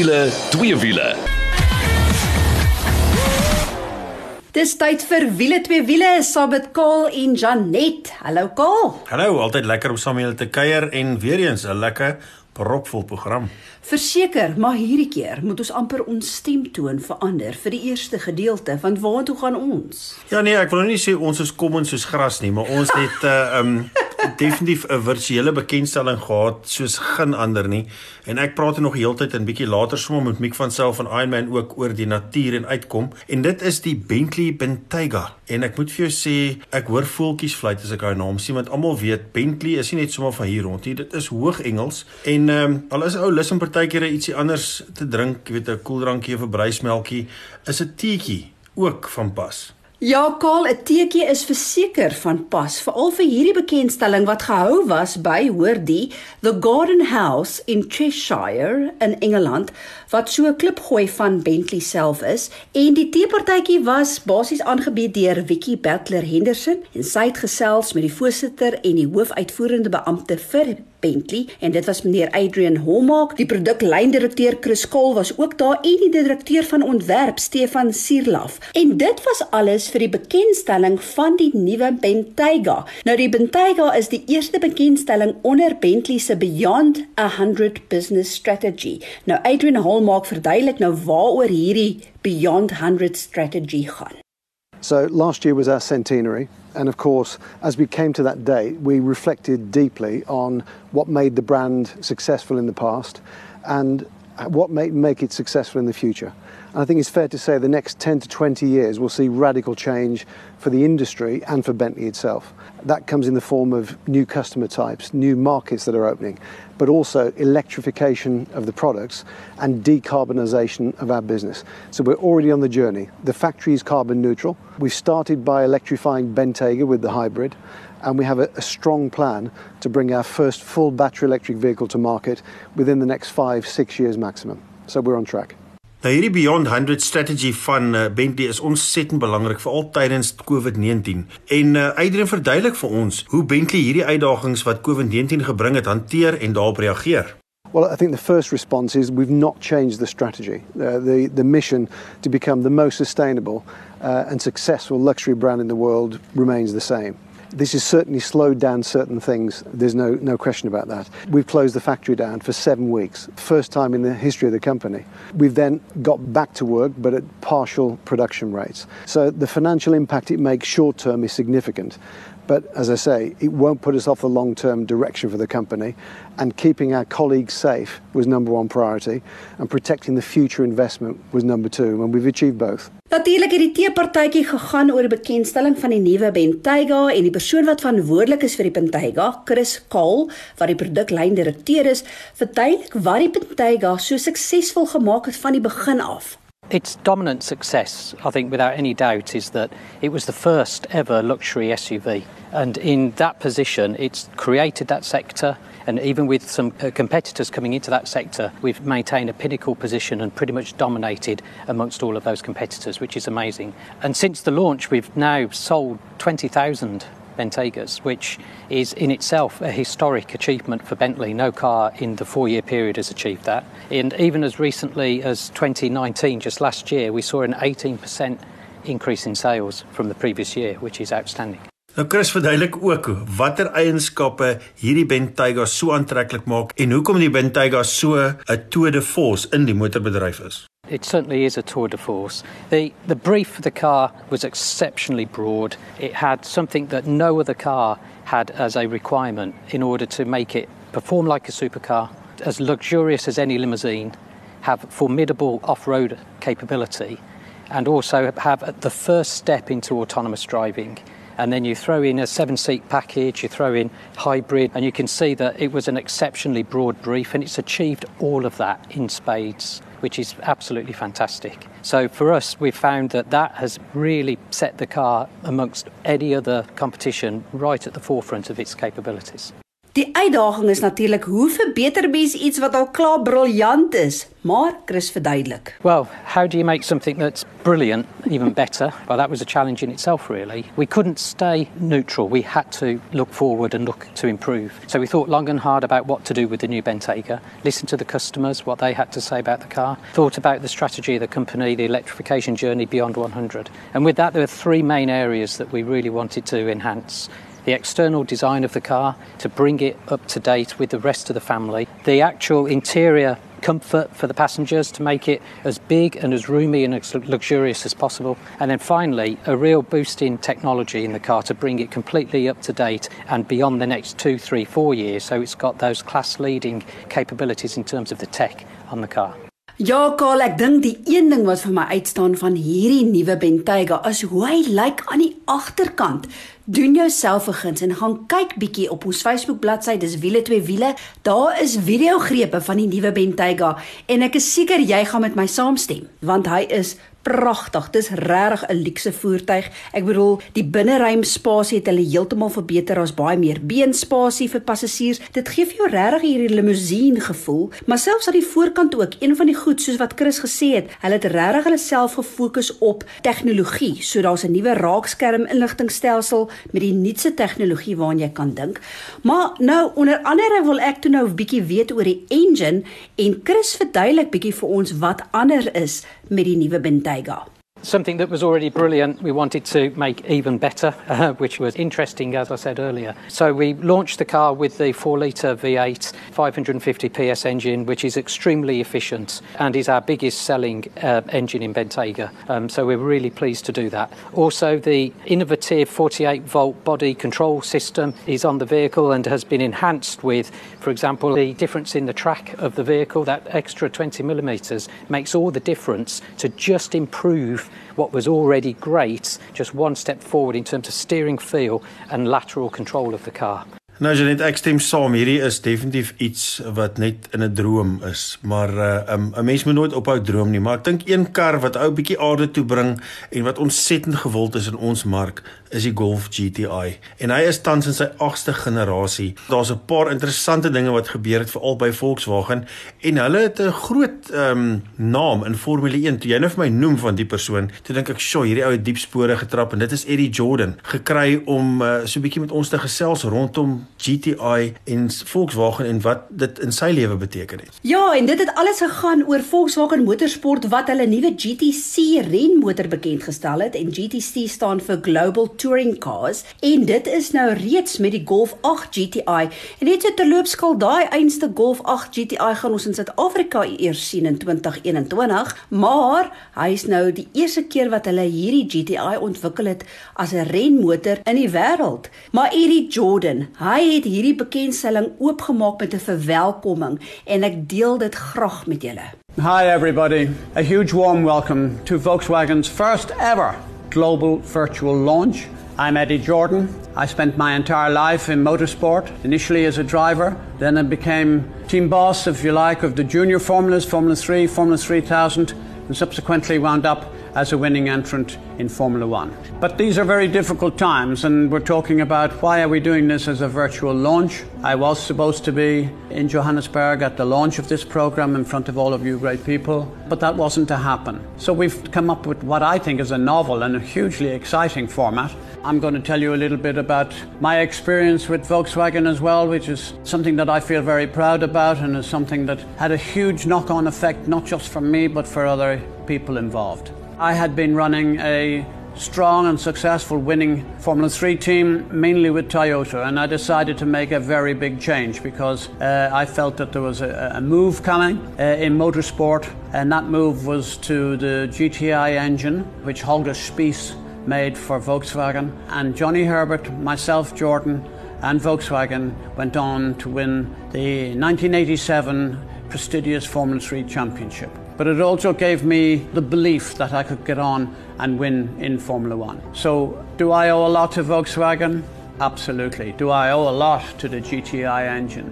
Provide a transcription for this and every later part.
wiele, twee wiele. Dis tyd vir wiele twee wiele saam met Kaal en Janet. Hallo Kaal. Hallo, altyd lekker om saam met julle te kuier en weer eens 'n lekker propvol program. Verseker, maar hierdie keer moet ons amper ons stemtoon verander vir die eerste gedeelte, want waartoe gaan ons? Ja nee, ek wil nou nie sê ons is kom en soos gras nie, maar ons het 'n uh, um definitief 'n virtuele bekendstelling gehad soos geen ander nie. En ek praat nog heeltyd en bietjie later sommer met Mick van Self van Ironman ook oor die natuur en uitkom. En dit is die Bentley Bentayga. En ek moet vir jou sê, ek hoor voeltjies fluit as ek haar naam sien want almal weet Bentley is nie net sommer van hier rond nie. Dit is hoog Engels. En um, al is ou lus om partykeer ietsie anders te drink, weet 'n koeldrankie of 'n bruismelkie, is 'n teetjie ook van pas. Ja, Kaal, 'n teekie is verseker van pas, veral vir hierdie bekendstelling wat gehou was by hoor die The Garden House in Cheshire in Engeland wat so 'n klipgooi van Bentley self is. En die teepartytjie was basies aangebied deur Vicky Butler Henderson en sy het gesels met die voorsitter en die hoofuitvoerende beampte vir Bentley en dit was meneer Adrian Holmark. Die produklyndirekteur Chris Kol was ook daar en die direkteur van ontwerp Stefan Sierlaf. En dit was alles vir die bekendstelling van die nuwe Bentayga. Nou die Bentayga is die eerste bekendstelling onder Bentley se Beyond 100 Business Strategy. Nou Adrian Holmark verduidelik nou waaroor hierdie Beyond 100 strategy gaan. So last year was our centenary And of course, as we came to that date, we reflected deeply on what made the brand successful in the past and what may make it successful in the future. And I think it's fair to say the next 10 to 20 years will see radical change for the industry and for Bentley itself. That comes in the form of new customer types, new markets that are opening, but also electrification of the products and decarbonisation of our business. So we're already on the journey. The factory is carbon neutral. We've started by electrifying Bentayga with the hybrid, and we have a, a, strong plan to bring our first full battery electric vehicle to market within the next five, six years maximum. So we're on track. Nou hierdie Beyond 100 strategy van uh, Bentley is ontsettend belangrik veral tydens COVID-19. En uh, Adrian verduidelik vir ons hoe Bentley hierdie uitdagings wat COVID-19 gebring het hanteer en daarop reageer. Well, I think the first response is we've not changed the strategy. Uh, the the mission to become the most sustainable uh, and successful luxury brand in the world remains the same. This has certainly slowed down certain things. There's no, no question about that. We've closed the factory down for seven weeks, first time in the history of the company. We've then got back to work, but at partial production rates. So the financial impact it makes short term is significant. But as I say, it won't put us off the long term direction for the company. And keeping our colleagues safe was number one priority, and protecting the future investment was number two. And we've achieved both. Natuurlik het die teepartytjie gegaan oor die bekendstelling van die nuwe Bentayga en die persoon wat verantwoordelik is vir die Bentayga, Chris Kahl, wat die produklyndirekteur is, verduidelik wat die Bentayga so suksesvol gemaak het van die begin af. Its dominant success, I think, without any doubt, is that it was the first ever luxury SUV. And in that position, it's created that sector. And even with some uh, competitors coming into that sector, we've maintained a pinnacle position and pretty much dominated amongst all of those competitors, which is amazing. And since the launch, we've now sold 20,000 Bentaygas, which is in itself a historic achievement for Bentley. No car in the four year period has achieved that. And even as recently as 2019, just last year, we saw an 18% increase in sales from the previous year, which is outstanding. Nou Chris verduidelik ook watter eienskappe hierdie Bentayga so aantreklik maak en hoekom die Bentayga so 'n tour de force in die motorbedryf is. It certainly is a tour de force. The, the brief for the car was exceptionally broad. It had something that no other car had as a requirement in order to make it perform like a supercar, as luxurious as any limousine, have formidable off road capability, and also have the first step into autonomous driving. And then you throw in a seven seat package, you throw in hybrid, and you can see that it was an exceptionally broad brief, and it's achieved all of that in spades which is absolutely fantastic. So for us, we've found that that has really set the car amongst any other competition right at the forefront of its capabilities. Die uitdaging is natuurlik hoe verbeter mens iets wat al klaar briljant is? Maar Chris verduidelik. Well, how do you make something that's brilliant even better? Well, that was a challenge in itself, really. We couldn't stay neutral. We had to look forward and look to improve. So we thought long and hard about what to do with the new Bentayga, listened to the customers, what they had to say about the car, thought about the strategy of the company, the electrification journey beyond 100. And with that, there were three main areas that we really wanted to enhance the external design of the car to bring it up to date with the rest of the family, the actual interior comfort for the passengers to make it as big and as roomy and as luxurious as possible. And then finally, a real boost in technology in the car to bring it completely up to date and beyond the next two, three, four years. So it's got those class leading capabilities in terms of the tech on the car. Ja, Karl, ek dink die een ding wat vir my uitstaan van hierdie nuwe Bentayga is hoe hy lyk aan die agterkant. Doen jouself 'n guns en gaan kyk bietjie op ons Facebook bladsy, dis wiele twee wiele. Daar is videogrepe van die nuwe Bentayga en ek is seker jy gaan met my saamstem, want hy is pragtig. Dis regtig 'n luukse voertuig. Ek bedoel, die binneruim spasie het hulle heeltemal verbeter. Daar's baie meer beenspasie vir passasiers. Dit gee vir jou regtig hierdie limousine gevoel, maar selfs aan die voorkant ook. Een van die goed soos wat Chris gesê het, hulle het regtig hulle self gefokus op tegnologie. So daar's 'n nuwe raakskerm inligtingstelsel met die nuutste tegnologie waaraan jy kan dink. Maar nou onder andere wil ek toe nou 'n bietjie weet oor die engine en Chris verduidelik bietjie vir ons wat anders is met die nuwe Bentayga. go. Something that was already brilliant, we wanted to make even better, uh, which was interesting, as I said earlier. So we launched the car with the 4 litre V8 550 PS engine, which is extremely efficient and is our biggest selling uh, engine in Bentayga. Um, so we're really pleased to do that. Also, the innovative 48 volt body control system is on the vehicle and has been enhanced with, for example, the difference in the track of the vehicle, that extra 20 millimetres, makes all the difference to just improve what was already great, just one step forward in terms of steering feel and lateral control of the car. Nou Janet, ek stem saam, hierdie is definitief iets wat net in 'n droom is, maar uh, um, 'n mens moet nooit ophou droom nie, maar ek dink een kar wat ou bietjie aarde toe bring en wat ontsettend gewild is in ons mark, is die Golf GTI. En hy is tans in sy 8ste generasie. Daar's 'n paar interessante dinge wat gebeur het veral by Volkswagen en hulle het 'n groot ehm um, naam in Formule 1. Toe jy nou vir my noem van die persoon, toe dink ek, "Sjoe, hierdie ou het diep spore getrap en dit is Eddie Jordan, gekry om uh, so 'n bietjie met ons te gesels rondom GTI en Volkswagen en wat dit in sy lewe beteken het. Ja, en dit het alles gegaan oor Volkswagen Motorsport wat hulle nuwe GTC renmotor bekend gestel het en GTC staan vir Global Touring Cars en dit is nou reeds met die Golf 8 GTI. En net so terloopskaal daai einste Golf 8 GTI gaan ons in Suid-Afrika eers sien in 2021, maar hy is nou die eerste keer wat hulle hierdie GTI ontwikkel het as 'n renmotor in die wêreld. Maar Eddie Jordan, hy het hierdie bekendstelling oopgemaak met 'n verwelkoming en ek deel dit graag met julle. Hi everybody. A huge warm welcome to Volkswagen's first ever global virtual launch. I'm Eddie Jordan. I spent my entire life in motorsport, initially as a driver, then I became team boss, if you like, of the junior formulas, Formula 3, Formula 3000, and subsequently wound up as a winning entrant in Formula One. But these are very difficult times, and we're talking about why are we doing this as a virtual launch? I was supposed to be in Johannesburg at the launch of this program in front of all of you great people, but that wasn't to happen. So we've come up with what I think is a novel and a hugely exciting format. I'm going to tell you a little bit about my experience with Volkswagen as well, which is something that I feel very proud about and is something that had a huge knock on effect, not just for me, but for other people involved. I had been running a strong and successful winning Formula 3 team, mainly with Toyota, and I decided to make a very big change because uh, I felt that there was a, a move coming uh, in motorsport, and that move was to the GTI engine, which Holger Spies made for Volkswagen. And Johnny Herbert, myself, Jordan, and Volkswagen went on to win the 1987 prestigious Formula 3 championship but it also gave me the belief that I could get on and win in Formula One. So, do I owe a lot to Volkswagen? Absolutely. Do I owe a lot to the GTI engine?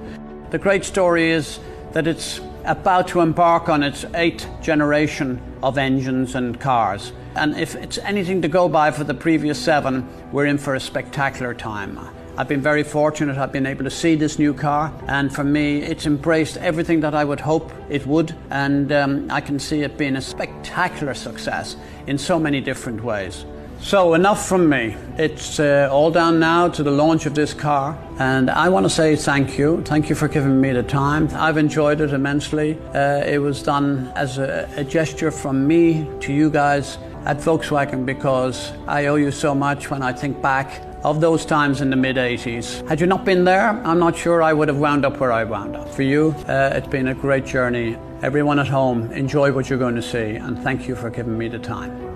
The great story is that it's about to embark on its eighth generation of engines and cars. And if it's anything to go by for the previous seven, we're in for a spectacular time. I've been very fortunate. I've been able to see this new car, and for me, it's embraced everything that I would hope it would, and um, I can see it being a spectacular success in so many different ways. So, enough from me. It's uh, all down now to the launch of this car, and I want to say thank you. Thank you for giving me the time. I've enjoyed it immensely. Uh, it was done as a, a gesture from me to you guys at Volkswagen because I owe you so much when I think back of those times in the mid 80s. Had you not been there, I'm not sure I would have wound up where I wound up. For you, uh, it's been a great journey. Everyone at home, enjoy what you're going to see, and thank you for giving me the time.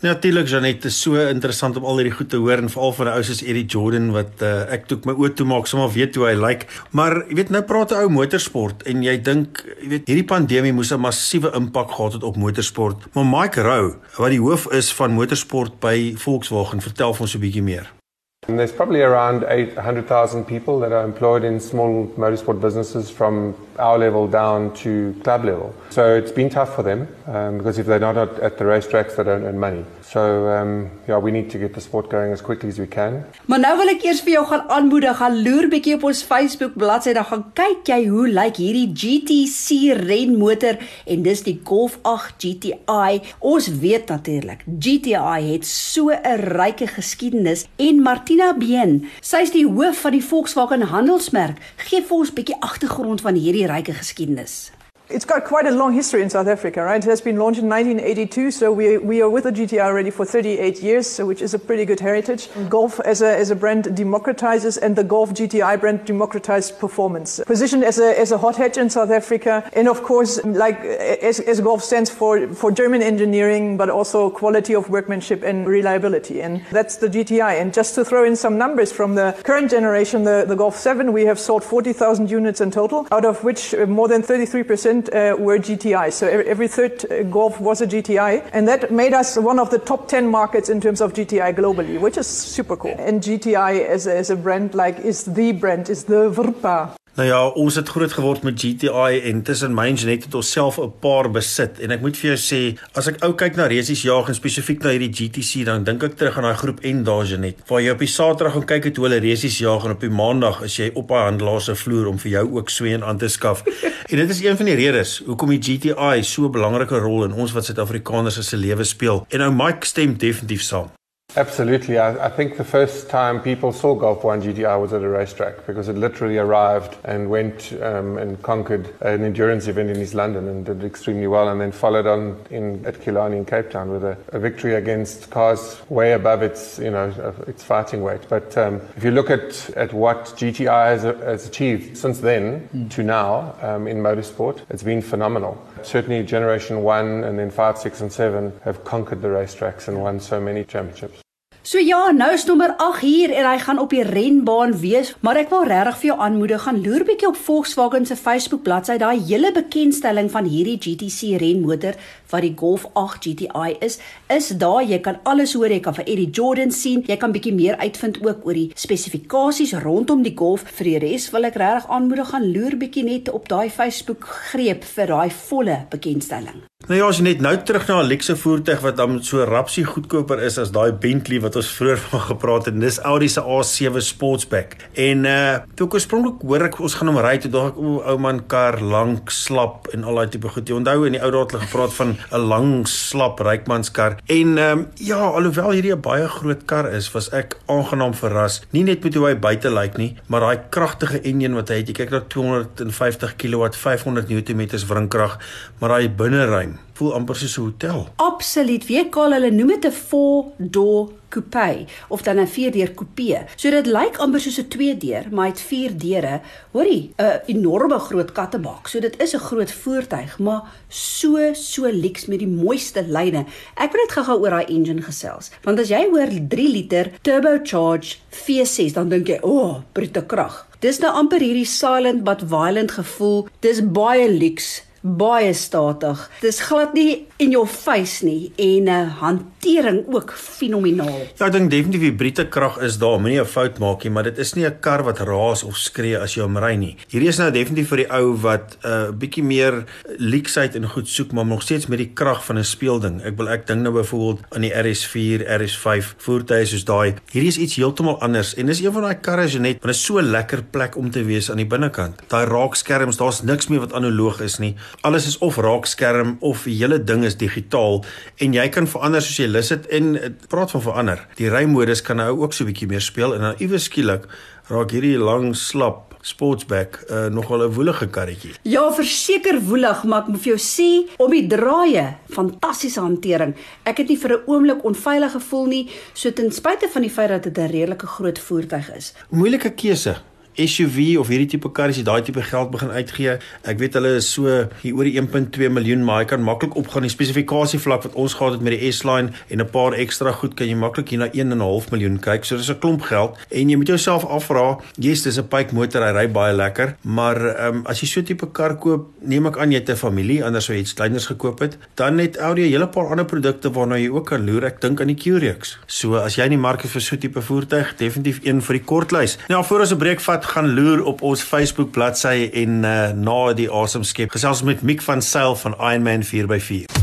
Natuurlik Janet, is so interessant om al hierdie goed te hoor en veral van 'n ou soos Eddie Jordan wat uh, ek toe my oë toe maak sommer weet hoe hy lyk. Like. Maar jy weet nou praat 'n ou motorsport en jy dink jy weet hierdie pandemie moes 'n massiewe impak gehad het op motorsport. Maar Mike Rowe, wat die hoof is van motorsport by Volkswagen, vertel vir ons 'n bietjie meer. And there's probably around 800,000 people that are employed in small motorsport businesses from our level down to club level. So it's been tough for them um, because if they're not at, at the racetracks, they don't earn money. So um, yeah, we need to get the sport going as quickly as we can. Maar nou wil ek eers vir jou gaan aanmoedig, gaan loer bietjie op ons Facebook bladsy, dan gaan kyk jy hoe lyk hierdie GTC renmotor en dis die Golf 8 GTI. Ons weet natuurlik, GTI het so 'n ryke geskiedenis en Martina Been, sy's die hoof van die Volkswagen handelsmerk, gee vir ons bietjie agtergrond van hierdie ryke geskiedenis. It's got quite a long history in South Africa, right? It has been launched in 1982, so we, we are with the GTI already for 38 years, so which is a pretty good heritage. Golf as a, as a brand democratizes, and the Golf GTI brand democratized performance. Positioned as a, as a hot hatch in South Africa, and of course, like as, as Golf stands for, for German engineering, but also quality of workmanship and reliability, and that's the GTI. And just to throw in some numbers from the current generation, the, the Golf 7, we have sold 40,000 units in total, out of which uh, more than 33% uh, were GTI. So every, every third uh, Golf was a GTI. And that made us one of the top 10 markets in terms of GTI globally, which is super cool. And GTI as a, as a brand, like, is the brand, is the Vrpa. Nou ja, ons het groot geword met GTI en tussen my en Jenet het ons self 'n paar besit en ek moet vir jou sê, as ek ou kyk na resies jaag en spesifiek na hierdie GTC, dan dink ek terug aan daai groep N daar Jenet, waar jy op die Saterdag gaan kyk het hoe hulle resies jaag en op die Maandag is jy op 'n handelaar se vloer om vir jou ook so een aan te skaf. en dit is een van die redes hoekom die GTI so 'n belangrike rol in ons wat Suid-Afrikaners se lewe speel. En nou Mike stem definitief saam. Absolutely. I, I, think the first time people saw Golf 1 GTI was at a racetrack because it literally arrived and went um, and conquered an endurance event in East London and did extremely well and then followed on in, at Killarney in Cape Town with a, a victory against cars way above its, you know, its fighting weight. But um, if you look at, at what GTI has, has achieved since then mm. to now um, in motorsport, it's been phenomenal. Certainly Generation 1 and then 5, 6 and 7 have conquered the racetracks and won so many championships. So ja, nou is nommer 8 hier en hy gaan op die renbaan wees, maar ek wil regtig vir jou aanmoedig gaan loer bietjie op Volkswagen se Facebook bladsy, daai hele bekendstelling van hierdie GTC renmotor wat die Golf 8 GTI is, is daar. Jy kan alles hoor, jy kan vir Eddie Jordan sien, jy kan bietjie meer uitvind ook oor die spesifikasies rondom die Golf. Vir die res wil ek regtig aanmoedig gaan loer bietjie net op daai Facebook greep vir daai volle bekendstelling. Nou ja, as jy net nou terug na 'n luxe voertuig wat dan so rapsie goedkoper is as daai Bentley wat ons vroeër van gepraat het, dis Audi se A7 Sportsback. En uh toe ek oorspronklik hoor ek ons gaan hom ry, toe dink ek o, ou man kar lank, slap en al daai tipe goed. Jy onthou in die ou dae het hulle gepraat van 'n lang, slap rykmanskar. En ehm um, ja, alhoewel hierdie 'n baie groot kar is, was ek aangenaam verras. Nie net met hoe hy buite lyk nie, maar daai kragtige enjin wat hy het. Jy kyk na 250 kW, 500 Nm wrinkrag, maar daai binneruim voel amper soos 'n hotel. Absoluut. Wie kal hulle noem dit 'n four-door coupe of dan 'n vier-deur coupe. So dit lyk amper soos 'n twee-deur, maar hy het vier deure. Hoorie, 'n enorme groot kattebak. So dit is 'n groot voertuig, maar so so lyks met die mooiste lyne. Ek wil net gou-gou oor daai engine gesels. Want as jy hoor 3 liter turbocharged V6, dan dink jy, "O, oh, brute krag." Dis nou amper hierdie silent but violent gevoel. Dis baie lyks baie statig. Dis glad nie in jou face nie en 'n uh, hantering ook fenomenaal. Ja, ek dink definitief die Britte krag is daar, moenie 'n fout maak nie, maar dit is nie 'n kar wat raas of skree as jy hom ry nie. Hierdie is nou definitief vir die ou wat 'n uh, bietjie meer leaksheid en goed soek, maar nog steeds met die krag van 'n speelding. Ek wil ek dink nou byvoorbeeld aan die RS4, RS5 voertuie soos daai. Hierdie is iets heeltemal anders en dis een van daai karre jy net, want dit is so lekker plek om te wees aan die binnekant. Daai raakskerms, daar's niks meer wat analoog is nie. Alles is of raakskerm of die hele ding is digitaal en jy kan verander soos jy lus het en praat van verander. Die rymodus kan nou ook so 'n bietjie meer speel en dan iewes skielik raak hierdie lang slap Sportsback uh, nogal 'n woelige karretjie. Ja, verseker woelig, maar ek moet vir jou sê, om die draaie, fantastiese hantering. Ek het nie vir 'n oomblik onveilig gevoel nie, so ten spyte van die feit dat dit 'n redelike groot voertuig is. Moeilike keuse. SUV of hierdie tipe kar as jy daai tipe geld begin uitgee. Ek weet hulle is so hier oor die 1.2 miljoen, maar hy kan maklik opgaan die spesifikasie vlak wat ons gehad het met die S-Line en 'n paar ekstra goed kan jy maklik hier na 1.5 miljoen kyk. So dis 'n klomp geld en jy moet jouself afvra, yes, dis 'n pype motor, hy ry baie lekker, maar ehm um, as jy so 'n tipe kar koop, neem ek aan jy het 'n familie, anders sou jy iets kleiners gekoop het, dan het Audi 'n hele paar ander produkte waarna jy ook kan loer. Ek dink aan die Q-Rex. So as jy in die mark is vir so 'n tipe voertuig, definitief een vir die kortlys. Nou voor ons 'n breek vat, gaan loer op ons Facebook bladsy en uh, na die awesome skep gesels met Mick van Sail van Ironman 4x4.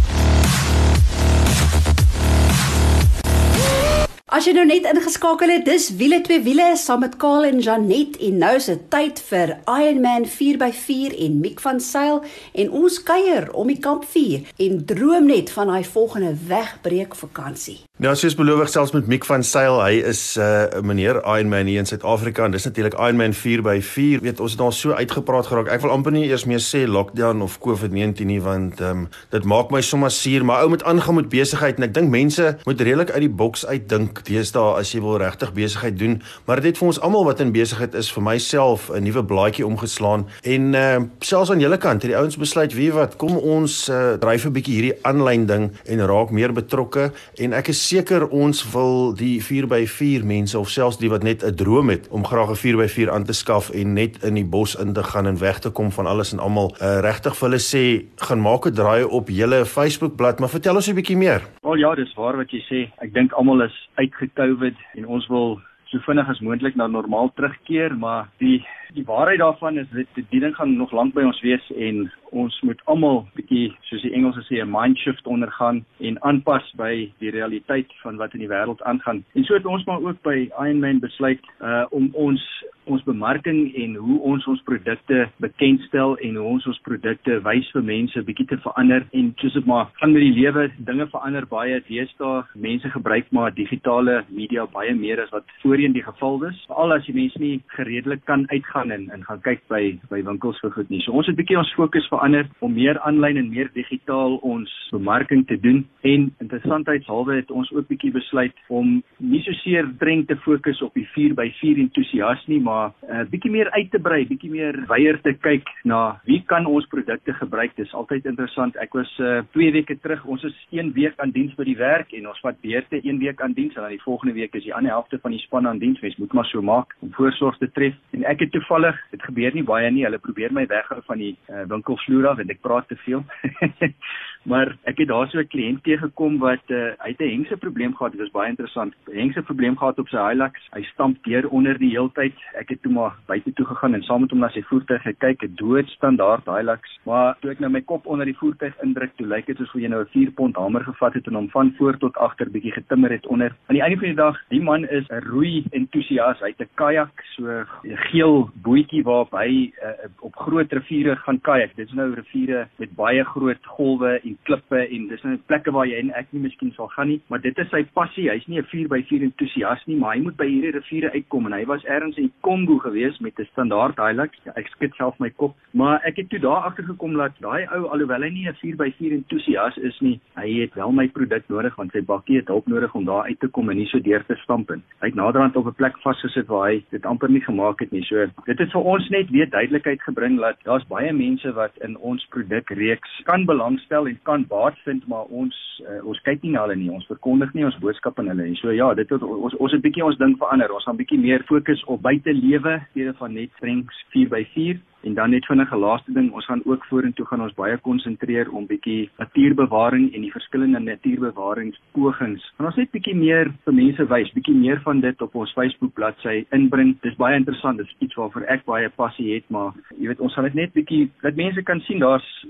As jy nou net ingeskakel het, dis wiele twee wiele saam met Kaal en Janet en nou is dit tyd vir Ironman 4x4 en Mick van Sail en ons kuier om die kampvuur en droom net van daai volgende wegbreek vakansie. Ja, soos beloof selfs met Mick van Sail, hy is uh, 'n uh, meneer Ironman hier in Suid-Afrika en dis natuurlik Ironman 4x4. Weet ons het daar so uitgepraat geraak. Ek wil amper nie eers meer sê lockdown of COVID-19 nie want um, dit maak my sommer suur, maar ou moet aangaan met besigheid en ek dink mense moet redelik uit die boks uitdink deesdae as jy wil regtig besigheid doen. Maar dit het vir ons almal wat in besigheid is, vir myself 'n nuwe blaadjie omgeslaan en uh, selfs aan julle kant het die ouens besluit, wie wat, kom ons uh, dryf 'n bietjie hierdie aanlyn ding en raak meer betrokke en ek is seker ons wil die 4x4 mense of selfs die wat net 'n droom het om graag 'n 4x4 aan te skaf en net in die bos in te gaan en weg te kom van alles en almal uh, regtig vir hulle sê gaan maak 'n draai op julle Facebookblad maar vertel ons 'n bietjie meer. Wel ja, dis waar wat jy sê. Ek dink almal is uitgekovid en ons wil so vinnig as moontlik na normaal terugkeer, maar die die waarheid daarvan is dit die ding gaan nog lank by ons wees en ons moet almal bietjie soos die Engelse sê 'n mind shift ondergaan en aanpas by die realiteit van wat in die wêreld aangaan. En so het ons maar ook by Ironman besluit uh om ons ons bemarking en hoe ons ons produkte bekendstel en hoe ons ons produkte wys vir mense bietjie te verander. En soos dit maar gaan met die lewe dinge verander baie. Deesdae mense gebruik maar digitale media baie meer as wat voorheen die geval was. Veral as jy mense nie gereedelik kan uitgaan en en gaan kyk by by winkels vir goed nie. So ons het bietjie ons fokus verander om meer aanlyn en meer digitaal ons bemarking te doen en interessantheidshalwe het ons ook bietjie besluit om nie so seer dreng te fokus op die 4x4 entoesias nie maar 'n uh, bietjie meer uit te brei, bietjie meer weier te kyk na wie kan ons produkte gebruik. Dis altyd interessant. Ek was 2 uh, weke terug, ons is 1 week aan diens by die werk en ons vat beurte 1 week aan diens en dan die volgende week is die ander helfte van die span aan diens. Mens moet maar so maak om voorsorg te tref. En ek het toevallig, dit gebeur nie baie nie. Hulle probeer my weghou van die uh, winkelvloer af en ek praat te veel. maar ek het daar so 'n kliënt teëgekom wat uh, hy het 'n hengse probleem gehad. Dit was baie interessant. Hengse probleem gehad op sy Hilux. Hy stamp deur onder die heeltyd. Ek het toe maar buite toe gegaan en saam met hom na sy voertuig gekyk, 'n doodstandaard Hilux. Maar toe ek nou my kop onder die voertuig indruk, toe lyk dit asof jy nou 'n 4 pond hamer gevat het en hom van voor tot agter bietjie getimmer het onder. Aan die einde van die dag, die man is 'n roei entoesias. Hy het 'n kajak, so 'n geel bootjie waarop hy uh, op groot riviere gaan kajak. Dit is nou riviere met baie groot golwe en klippe en dis nou plekke waar jy en ek nie miskien sal gaan nie, maar dit is sy passie. Hy's nie 'n 4x4 entoesias nie, maar hy moet by hierdie riviere uitkom en hy was ergens in Kongo gewees met 'n standaard Hilux. Ja, ek skud self my kop, maar ek het toe daar agter gekom dat daai ou alhoewel hy nie 'n 4x4 entoesias is nie, hy het wel my produk nodig want sy bakkie het hulp nodig om daar uit te kom en nie so deur te stamp in. Hy het naderhand op 'n plek vasgesit waar hy dit amper nie gemaak het nie. So dit het vir ons net weer duidelikheid gebring dat daar's baie mense wat in ons produkreeks kan belangstel en kan baat vind, maar ons uh, ons kyk nie na hulle nie. Ons verkondig nie ons boodskap aan hulle nie. So ja, dit het ons ons het bietjie ons ding verander. Ons gaan bietjie meer fokus op buite lewe, steede van net streng 4x4 En dan net vinnig 'n laaste ding, ons gaan ook vorentoe gaan ons baie konsentreer om bietjie natuurbewaring en die verskillende natuurbewaringspogings. En ons net bietjie meer vir mense wys, bietjie meer van dit op ons Facebook bladsy inbring. Dis baie interessant, dis iets waarvoor ek baie passie het, maar jy weet ons gaan dit net bietjie dat mense kan sien daar's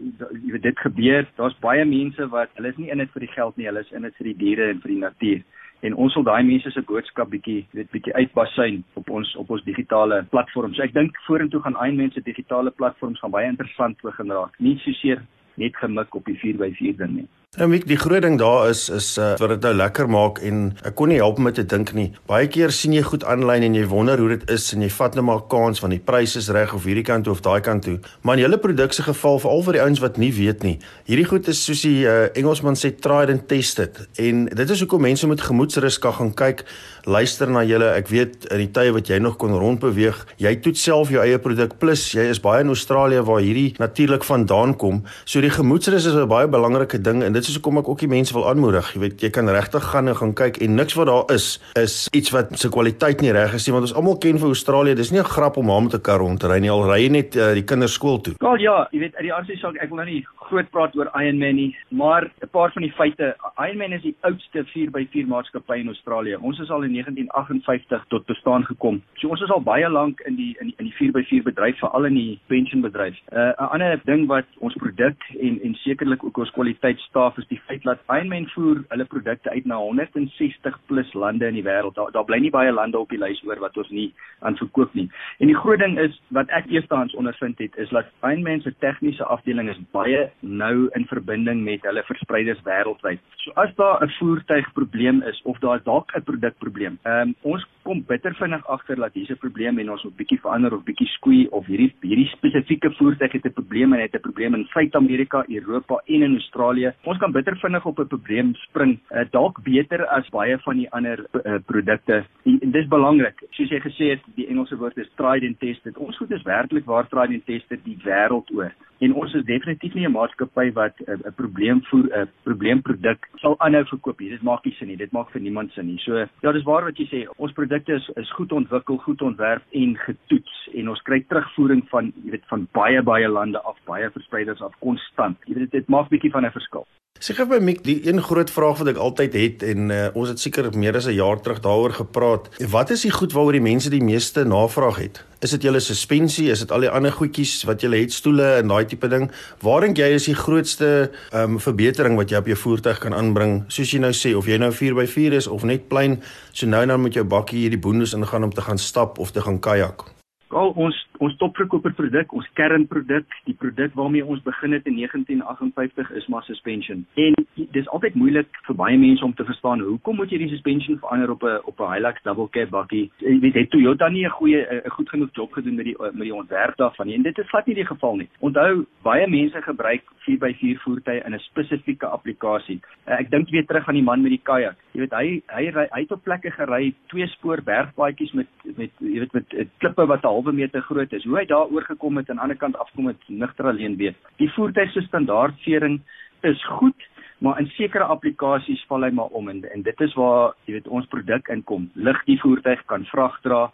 jy weet dit gebeur. Daar's baie mense wat hulle is nie in dit vir die geld nie, hulle is in dit vir die diere en vir die natuur en ons wil daai mense se boodskap bietjie weet bietjie uitbasyn op ons op ons digitale platforms. Ek dink vorentoe gaan al mense digitale platforms gaan baie interessant begin raak. Nie so seer net gemik op die 4x4 ding nie. Nou Mik, die groot ding daar is is uh, wat dit nou lekker maak en ek kon nie help om te dink nie. Baie keer sien jy goed aanlyn en jy wonder hoe dit is en jy vat net maar kans van die pryse is reg of hierdie kant toe of daai kant toe. Maar in julle produk se geval veral vir die ouens wat nie weet nie. Hierdie goed is soos die uh, Engelsman sê tried and tested en dit is hoekom mense met gemoedsrus kan gaan kyk, luister na julle. Ek weet in die tye wat jy nog kon rondbeweeg, jy toets self jou eie produk plus jy is baie in Australië waar hierdie natuurlik vandaan kom. So die gemoedsrus is 'n baie belangrike ding en dit is hoekom ek ook die mense wil aanmoedig. Jy weet, jy kan regtig gaan en gaan kyk en niks wat daar is is iets wat se kwaliteit nie reg is nie, want ons almal ken vir Australië, dis nie 'n grap om haar met 'n kar rond te ry nie. Al ry jy net uh, die kinders skool toe. Wel ja, jy weet, uit die aardse saak, ek wil nou nie groot praat oor Ironman nie, maar 'n paar van die feite, Ironman is die oudste 4x4 maatskappy in Australië. Ons is al in 1958 tot bestaan gekom. So ons is al baie lank in die in die, in die 4x4 bedryf, veral in die pension bedryf. Uh, 'n uh, ander ding wat ons produk en en sekerlik ook ons kwaliteit staaf is die feit dat Ironman voer hulle produkte uit na 160 plus lande in die wêreld. Daar daar bly nie baie lande op die lys oor wat ons nie aan verkoop nie. En die groot ding is wat ek eerstens ondervind het is dat Ironman se tegniese afdeling is baie nou in verbinding met hulle verspreiders wêreldwyd. So as daar 'n voertuigprobleem is of daar dalk 'n produkprobleem, ehm um, ons kom bitter vinnig agter dat hier's 'n probleem en ons moet bietjie verander of bietjie skoei of hierdie hierdie spesifieke voertuig het 'n probleem en het 'n probleem in Suid-Amerika, Europa en in Australië. Ons kan bitter vinnig op 'n probleem spring, uh, dalk beter as baie van die ander uh, produkte. En dis belangrik. Soos jy gesê het, die Engelse woord is tried and tested. Ons goed is werklik waar tried and tested die wêreld oor. En ons is definitief nie 'n maatskappy wat 'n uh, probleem voer 'n uh, probleemproduk sal aanhou verkoop nie. Dit maak nie sin nie. Dit maak vir niemand sin nie. So ja, dis waar wat jy sê. Ons produkte is is goed ontwikkel, goed ontwerp en getoets en ons kry terugvoering van jy weet van baie baie lande af, baie verspreiders af konstant. Jy weet dit maak bietjie van 'n verskil. Sê gou by Mik, die een groot vraag wat ek altyd het en uh, ons het seker meer as 'n jaar terug daaroor gepraat. Wat is die goed waaroor die mense die meeste navraag het? Is dit julle suspensie, is dit al die ander goedjies wat julle het stoele en daai tipe ding? Waar dink jy is die grootste ehm um, verbetering wat jy op jou voertuig kan aanbring? Soos jy nou sê, of jy nou 4x4 is of net plein, so nou nou met jou bakkie hierdie boondes ingaan om te gaan stap of te gaan kajak. Al ons ons topverkoper produk, ons kernproduk, die produk waarmee ons begin het in 1958 is maar suspension. En dis altyd moeilik vir baie mense om te verstaan hoekom moet jy die suspension verander op 'n op 'n Hilux double cab bakkie? Jy weet het Toyota nie 'n goeie 'n goed genoeg job gedoen met die met die ontwerp daarvan nie. En dit is glad nie die geval nie. Onthou, baie mense gebruik 4x4 voertuie in 'n spesifieke applikasie. Ek dink weer terug aan die man met die kajak. Jy weet hy hy ry hy het op plekke gery, twee spoor bergpaadjies met met jy weet met klippe wat 'n halwe meter groot groot is. Hoe hy daar oorgekom het en aan die ander kant afkom het nigter alleen weet. Die voertuig se standaardvering is goed, maar in sekere applikasies val hy maar om en, en dit is waar jy weet ons produk inkom. Lig die voertuig kan vrag dra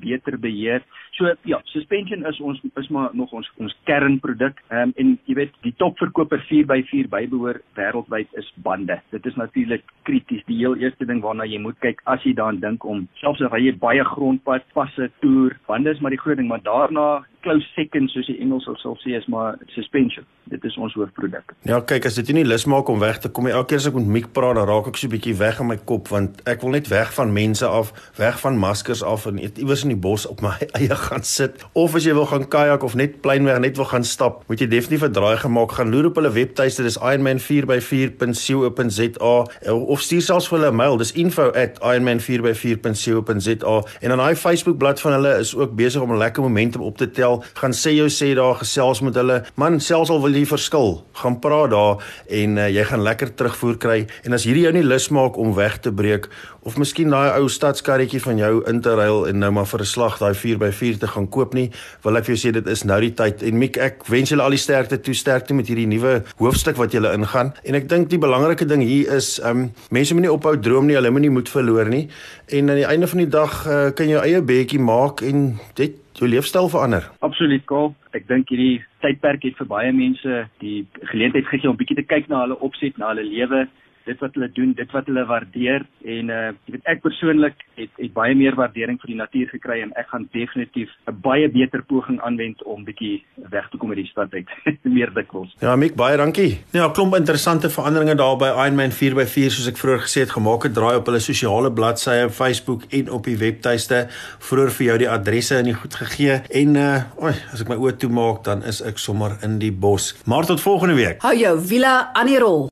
beter beheer. So ja, suspension is ons is maar nog ons ons kernproduk. Ehm um, en jy weet die topverkoper 4x4 bybehoor wêreldwyd is bande. Dit is natuurlik krities. Die heel eerste ding waarna jy moet kyk as jy daaraan dink om selfs as jy baie grondpad, passe toer, bande is maar die groot ding, maar daarna close second soos die Engels sal sê is maar suspension. Dit is ons hoofproduk. Ja, kyk, as dit nie lus maak om weg te kom nie, elke keer as ek met Miek praat, dan raak ek so 'n bietjie weg in my kop want ek wil net weg van mense af, weg van maskers af en iewers in die bos op my eie gaan sit. Of as jy wil gaan kajak of net pleinweg net wil gaan stap, moet jy definitief 'n draai gemaak gaan loer op hulle webtuiste, dis ironman4x4.co.za of stuur selfs vir hulle 'n mail, dis info@ironman4x4.co.za en dan daai Facebook bladsy van hulle is ook besig om 'n lekker momentum op te tel gaan sê jou sê daar gesels met hulle. Man, selfs al wil jy verskil, gaan praat daar en uh, jy gaan lekker terugvoer kry. En as hierdie jou nie lus maak om weg te breek of miskien daai ou stadskarretjie van jou in te ruil en nou maar vir 'n slag daai 4x4 te gaan koop nie, wil ek vir jou sê dit is nou die tyd. En Miek, ek wens julle al die sterkte toe, sterkte met hierdie nuwe hoofstuk wat julle ingaan. En ek dink die belangrike ding hier is, ehm um, mense moenie ophou droom nie, hulle moenie moed verloor nie. En aan die einde van die dag uh, kan jy jou eie beetjie maak en dit jou leefstyl verander? Absoluut, Kaal. Ek dink hierdie tydperk het vir baie mense die geleentheid gegee om bietjie te kyk na hulle opset, na hulle lewe dit wat hulle doen, dit wat hulle waardeer en uh jy weet ek persoonlik het het baie meer waardering vir die natuur gekry en ek gaan definitief 'n baie beter poging aanwend om bietjie weg te kom uit die stad uit meer dikwels. Ja, Mick, baie dankie. Ja, klomp interessante veranderinge daar by Ironman 4x4 soos ek vroeër gesê het gemaak het draai op hulle sosiale bladsye op Facebook en op die webtuiste. Vroeër vir jou die adresse in die goed gegee en uh oi, as ek my oë toemaak dan is ek sommer in die bos. Maar tot volgende week. Hou jou wiele aan die rol.